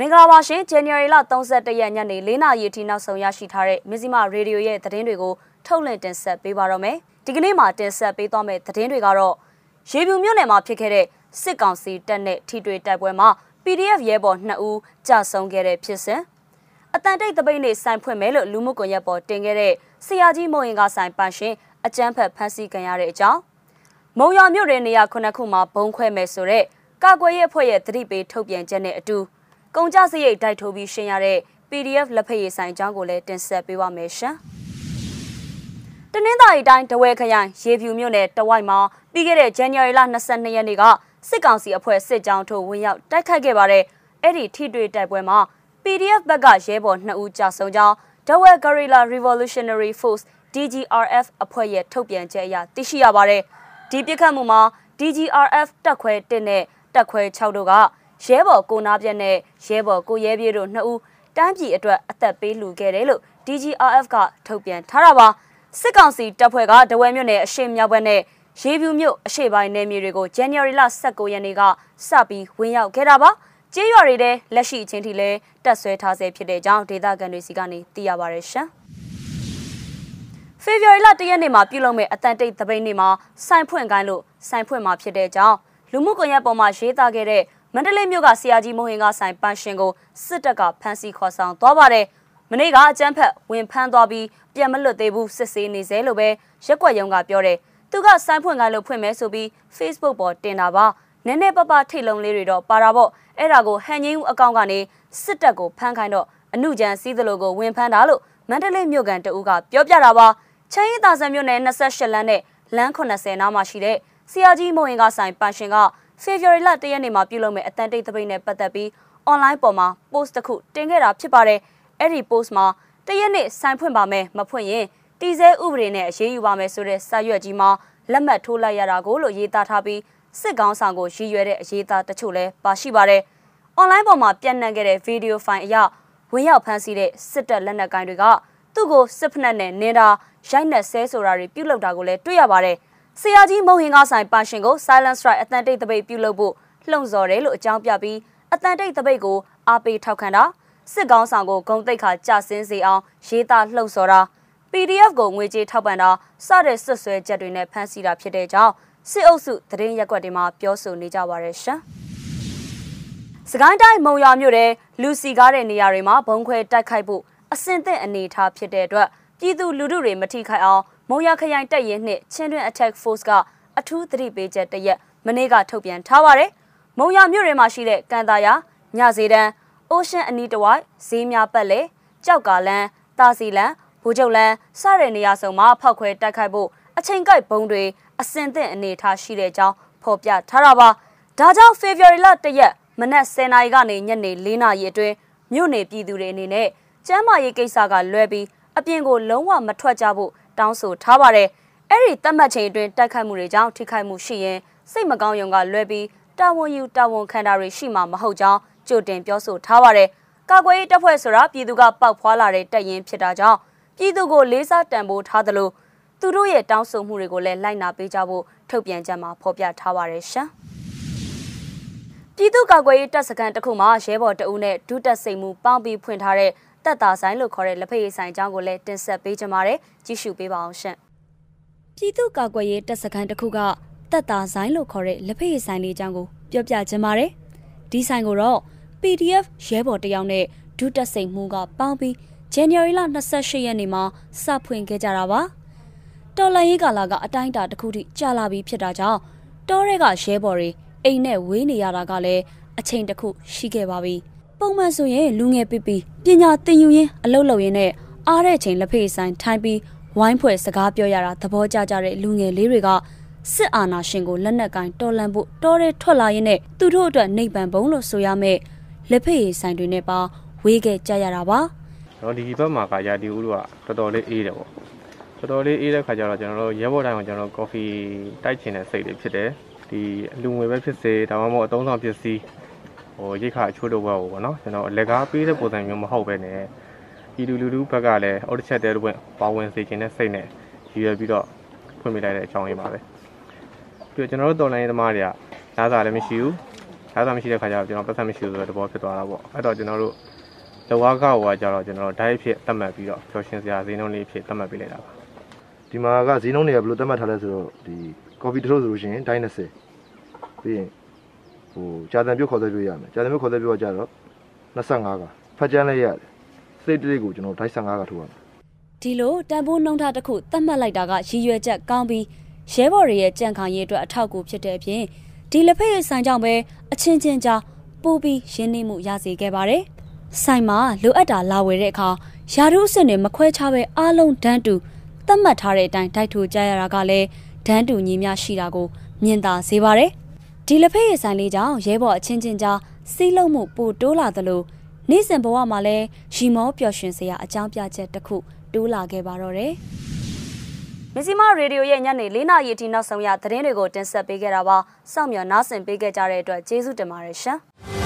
မင်္ဂလာပါရှင် January လ31ရက်ညနေ4နာရီအထိနောက်ဆုံးရရှိထားတဲ့မဇ္ဈိမရေဒီယိုရဲ့သတင်းတွေကိုထုတ်လွှင့်တင်ဆက်ပေးပါတော့မယ်။ဒီကနေ့မှာတင်ဆက်ပေးသွားမယ့်သတင်းတွေကတော့ရေပြူမြို့နယ်မှာဖြစ်ခဲ့တဲ့စစ်ကောင်စီတပ်နဲ့ထိတွေ့တိုက်ပွဲမှာ PDF ရဲဘော်2ဦးကြာဆုံးခဲ့တဲ့ဖြစ်စဉ်အတန်တိတ်တပိတ်နေဆိုင်ဖွင့်မယ်လို့လူမှုကွန်ရက်ပေါ်တင်ခဲ့တဲ့ဆရာကြီးမိုးရင်ကဆိုင်ပန်ရှင်အကြမ်းဖက်ဖမ်းဆီးခံရတဲ့အကြောင်းမုံရမြို့ရဲ့နေရာခုနှစ်ခုမှာဘုံခွဲမယ်ဆိုတဲ့ကာကွယ်ရေးအဖွဲ့ရဲ့သတိပေးထုတ်ပြန်ချက်နဲ့အတူ ကုန်ကြစရိတ်တိုက်ထိုးပြီးရှင်းရတဲ့ PDF လက်ဖက်ရည်ဆိုင်အကြောင်းကိုလည်းတင်ဆက်ပေးပါမယ်ရှင်။တနင်္သာရီတိုင်းတဝဲခရိုင်ရေဖြူမြို့နယ်တဝိုက်မှာပြီးခဲ့တဲ့ January လ22ရက်နေ့ကစစ်ကောင်စီအဖွဲ့စစ်ကြောင်းထိုးဝင်ရောက်တိုက်ခိုက်ခဲ့ပါတယ်။အဲ့ဒီထိတွေ့တိုက်ပွဲမှာ PDF ဘက်ကရဲဘော်2ဦးကြာဆုံးကြောင်း Dawei Guerrilla Revolutionary Force DGRF အဖွဲ့ရဲ့ထုတ်ပြန်ချက်အရသိရှိရပါတယ်။ဒီပြစ်ခတ်မှုမှာ DGRF တပ်ခွဲ1နဲ့တပ်ခွဲ6တို့က ရဲဘော်ကိုနာပြက်နဲ့ရဲဘော်ကိုရဲပြေးတို့နှစ်ဦးတန်းပြည်အတွက်အသက်ပေးလူခဲ့တယ်လို့ DGRF ကထုတ်ပြန်ထားတာပါစစ်ကောင်စီတပ်ဖွဲ့ကဒဝဲမြို့နယ်အရှိမြောက်ဘက်နဲ့ရေပြူမြို့အရှိပိုင်းနယ်မြေတွေကို January လ19ရက်နေ့ကစပြီးဝင်ရောက်ခဲ့တာပါကျေးရွာတွေထဲလက်ရှိအချင်းထိလဲတက်ဆွဲထားဆဲဖြစ်တဲ့ကြောင်းဒေသခံတွေစီကနေသိရပါရရှင်ဖေဖော်ဝါရီလ၁ရက်နေ့မှာပြုလုပ်မဲ့အတန်တိတ်သပိတ်နေ့မှာစိုင်ဖွင့်ကိုင်းလို့စိုင်ဖွင့်မှာဖြစ်တဲ့ကြောင်းလူမှုကွန်ရက်ပေါ်မှာရေးသားခဲ့တဲ့ မန္တလေးမြို့ကဆရာကြီးမိုဟင်ကဆိုင်ပန်းရှင်ကိုစစ်တပ်ကဖမ်းဆီးခေါ်ဆောင်သွားပါတယ်။မနေ့ကအကြမ်းဖက်ဝင်ဖမ်းသွားပြီးပြန်မလွတ်သေးဘူးစစ်ဆေးနေစေလို့ပဲရက်ွက်ရုံကပြောတယ်။သူကဆိုင်ဖွင့်ကိုင်းလို့ဖွင့်မဲဆိုပြီး Facebook ပေါ်တင်တာပါ။နည်းနည်းပပထိတ်လုံးလေးတွေတော့ပါတာပေါ့။အဲ့ဒါကိုဟန်ငင်းဦးအကောင့်ကနေစစ်တပ်ကိုဖမ်းခိုင်းတော့အမှုကြမ်းစည်းသလိုကိုဝင်ဖမ်းတာလို့မန္တလေးမြို့ကန်တအူးကပြောပြတာပါ။ချမ်းရီတာဆန်မြို့နယ်28လမ်းနဲ့လမ်း80နားမှာရှိတဲ့ဆရာကြီးမိုဟင်ကဆိုင်ပန်းရှင်က ဖေဖော်ဝါရီလ၁ရက်နေ့မှာပြုလုပ်မဲ့အတန်တိတ်သပိတ်နဲ့ပတ်သက်ပြီး online ပေါ်မှာ post တစ်ခုတင်ခဲ့တာဖြစ်ပါတယ်။အဲ့ဒီ post မှာတရက်နေ့ဆိုင်ဖွင့်ပါမယ်မဖွင့်ရင်တီစဲဥပဒေနဲ့အရေးယူပါမယ်ဆိုတဲ့စာရွက်ကြီးမှာလက်မှတ်ထိုးလိုက်ရတာကိုလို့ရေးသားထားပြီးစစ်ကောင်းဆောင်ကိုရည်ရွယ်တဲ့အရေးသားတချို့လည်းပါရှိပါတယ်။ online ပေါ်မှာပြန့်နှံ့ခဲ့တဲ့ဗီဒီယိုဖိုင်အရဝင်ရောက်ဖမ်းဆီးတဲ့စစ်တပ်လက်နက်ကိုင်တွေကသူ့ကိုစစ်ဖက်နဲ့နင်းတာရိုက်နှက်ဆဲဆိုတာတွေပြုလုပ်တာကိုလည်းတွေ့ရပါတယ်။ ဆရာကြီးမုံဟင်ကဆိုင်ပါရှင်ကို Silent Strike အတန်တိတ်တပိတ်ပြုလုပ်ဖို့လှုံ့ဆော်တယ်လို့အကြောင်းပြပြီးအတန်တိတ်တပိတ်ကိုအားပေးထောက်ခံတာစစ်ကောင်းဆောင်ကိုဂုံတိတ်ခါကြဆင်းစေအောင်ရေးသားလှုံ့ဆော်တာ PDF ကိုငွေကြေးထောက်ပံ့တာစတဲ့ဆွဆွဲချက်တွေနဲ့ဖမ်းဆီးတာဖြစ်တဲ့ကြောင်းစစ်အုပ်စုသတင်းရက်ွက်တွေမှာပြောဆိုနေကြပါရရှင်။စကိုင်းတိုင်းမုံရွာမြို့နယ်လူစီကားတဲ့နေရာတွေမှာဘုံခွဲတိုက်ခိုက်ဖို့အစင်သင့်အနေထားဖြစ်တဲ့အတွက် ပြည်သူလူထုတွေမထိခိုက်အောင်မုံရခရိုင်တပ်ရင်းနှင့်ချင်းတွင် Attack Force ကအထူးသတိပေးချက်တရက်မနေ့ကထုတ်ပြန်ထားပါတယ်။မုံရမြို့ရဲမှာရှိတဲ့ကန်တာယာညစေတန်းအိုရှန်အနီးတစ်ဝိုက်ဈေးများပတ်လေကြောက်ကာလန်းတာစီလန်းဘူကျုပ်လန်းစတဲ့နေရာစုံမှာဖောက်ခွဲတိုက်ခိုက်ဖို့အချိန်ကိုက်ဘုံတွေအစင်သင့်အနေထားရှိတဲ့အကြောင်းဖော်ပြထားတာပါ။ဒါကြောင့် February လ1ရက်မနက်10:00နာရီကနေညနေ4:00နာရီအတွင်းမြို့နယ်ပြည်သူတွေအနေနဲ့ကျမ်းမာရေးကိစ္စကလွဲပြီး အပြင်ကိုလုံးဝမထွက်ကြဖို့တောင်းဆိုထားပါတယ်။အဲ့ဒီတတ်မှတ်ချိန်အတွင်းတိုက်ခိုက်မှုတွေကြောင့်ထိခိုက်မှုရှိရင်စိတ်မကောင်းရုံကလွဲပြီးတာဝန်ယူတာဝန်ခံတာတွေရှိမှာမဟုတ်ကြောင်းကြိုတင်ပြောဆိုထားပါတယ်။ကာကွယ်ရေးတပ်ဖွဲ့ဆိုတာပြည်သူကပောက်ဖွာလာတဲ့တပ်ရင်းဖြစ်တာကြောင့်ပြည်သူကိုလေးစားတန်ဖိုးထားသလိုသူတို့ရဲ့တောင်းဆိုမှုတွေကိုလည်းလိုက်နာပေးကြဖို့ထုတ်ပြန်ကြမှာဖော်ပြထားပါတယ်ရှင်။ပြည်သူ့ကာကွယ်ရေးတပ်စခန်းတစ်ခုမှာရဲဘော်တအုပ်နဲ့ဒုတပ်စိန်မှုပေါင်းပြီးဖွင့်ထားတဲ့ တက်တာဆိုင်လို့ခေါ်တဲ့လက်ဖက်ရည်ဆိုင်အကြောင်းကိုလည်းတင်ဆက်ပေးကြပါမယ်။ကြည့်ရှုပေးပါအောင်ရှင်။ပြည်သူ့ကာကွယ်ရေးတပ်စခန်းတစ်ခုကတက်တာဆိုင်လို့ခေါ်တဲ့လက်ဖက်ရည်ဆိုင်လေးအကြောင်းကိုပြောပြကြပါမယ်။ဒီဆိုင်ကိုတော့ PDF ရဲဘော်တယောက်နဲ့ဒုတက်စိန်မှုကပေါင်းပြီး January လ28ရက်နေ့မှာစဖွင့်ခဲ့ကြတာပါ။တော်လန်ရေးကာလကအတိုင်းအတာတစ်ခုထိကြာလာပြီးဖြစ်တာကြောင့်တောရဲကရဲဘော်တွေအိမ်နဲ့ဝေးနေရတာကလည်းအချိန်တစ်ခုရှိခဲ့ပါပြီ။ ပုံမှန်ဆိုရင်လူငယ်ပီပီပညာသင်ယူရင်းအလုပ်လုပ်ရင်းနဲ့အားတဲ့ချိန်လက်ဖေးဆိုင်ထိုင်းပြီးဝိုင်းဖွဲ့စကားပြောရတာသဘောကျကြတဲ့လူငယ်လေးတွေကစစ်အာဏာရှင်ကိုလက်နက်ကင်တော်လှန်ဖို့တော်ရဲထွက်လာရင်းနဲ့သူတို့အတွက်နှိပ်ပံပုံလို့ဆိုရမယ်လက်ဖေးဆိုင်တွေနဲ့ပါဝေးခဲ့ကြရတာပါတော့ဒီဘက်မှာကရာဒီဦးတို့ကတော်တော်လေးအေးတယ်ပေါ့တော်တော်လေးအေးတဲ့ခါကျတော့ကျွန်တော်တို့ရဲဘော်တိုင်းကကျွန်တော်တို့ကော်ဖီတိုက်ချင်တဲ့စိတ်တွေဖြစ်တယ်ဒီလူငွေပဲဖြစ်စေဒါမှမဟုတ်အသုံးဆောင်ပစ္စည်း ဟိုရိတ်ခါအချို့တော့ဘောပေါ့နော်ကျွန်တော်လက်ကားပေးတဲ့ပုံစံမျိုးမဟုတ်ပဲနဲ့ဤလူလူလူဘက်ကလည်းအော်တချက်တဲတွင်ပါဝင်စေခြင်းနဲ့စိတ်နဲ့ရည်ရွယ်ပြီးတော့ဖွင့်ပြလိုက်တဲ့အကြောင်းရင်းပါပဲပြီးတော့ကျွန်တော်တို့တော်လိုင်းသမားတွေကနားစာလည်းမရှိဘူးဒါသာမရှိတဲ့ခါကျတော့ကျွန်တော်ပတ်သက်မရှိဘူးဆိုတဲ့သဘောဖြစ်သွားတာပေါ့အဲ့တော့ကျွန်တော်တို့လောကကောကကြတော့ကျွန်တော်တို့ diet ဖြစ်သတ်မှတ်ပြီးတော့ပျော်ရွှင်စရာဈေးနှုန်းလေးဖြစ်သတ်မှတ်ပေးလိုက်တာပါဒီမှာကဈေးနှုန်းတွေကဘယ်လိုသတ်မှတ်ထားလဲဆိုတော့ဒီ coffee တစ်ထုပ်ဆိုလို့ရှိရင်ဒိုင်း20ပြီးရင် ဟိုကြာတန်ပြုတ်ခေါ်သက်ပြုတ်ရမယ်ကြာတန်ပြုတ်ခေါ်သက်ပြုတ်ကကြတော့25ကဖတ်ကြမ်းလည်းရတယ်စိတ်တလေးကိုကျွန်တော်ဒိုင်း15ကထိုးရမယ်ဒီလိုတန်ဖိုးနှုံးထားတစ်ခုသတ်မှတ်လိုက်တာကရည်ရွယ်ချက်ကောင်းပြီးရဲဘော်တွေရဲ့ကြံ့ခိုင်ရေးအတွက်အထောက်အကူဖြစ်တဲ့အပြင်ဒီလက်ဖက်ရည်ဆိုင်ကြောင့်ပဲအချင်းချင်းကြားပို့ပြီးရင်းနှီးမှုရစေခဲ့ပါတယ်။ဆိုင်မှာလိုအပ်တာလာဝယ်တဲ့အခါယာရုအစ်စ်နဲ့မခွဲခြားပဲအားလုံးဒန်းတူသတ်မှတ်ထားတဲ့အတိုင်းတိုက်ထိုကြရတာကလည်းဒန်းတူညီမျှရှိတာကိုမြင်သာစေပါတယ်။ ဒီလက်ဖက်ရည်ဆိုင်လေးကြောင့်ရဲဘော်အချင်းချင်းကြားစီးလုံးမှုပိုတိုးလာသလိုနေ့စဉ်ဘဝမှာလည်းရီမောပျော်ရွှင်စရာအကြောင်းပြချက်တစ်ခုတိုးလာခဲ့ပါတော့တယ်။မဇ္ဈိမရေဒီယိုရဲ့ညနေ၄နာရီအထိနောက်ဆုံးရသတင်းတွေကိုတင်ဆက်ပေးခဲ့တာပါ။စောင့်မျှော်နားဆင်ပေးခဲ့ကြတဲ့အတွက်ကျေးဇူးတင်ပါတယ်ရှင်။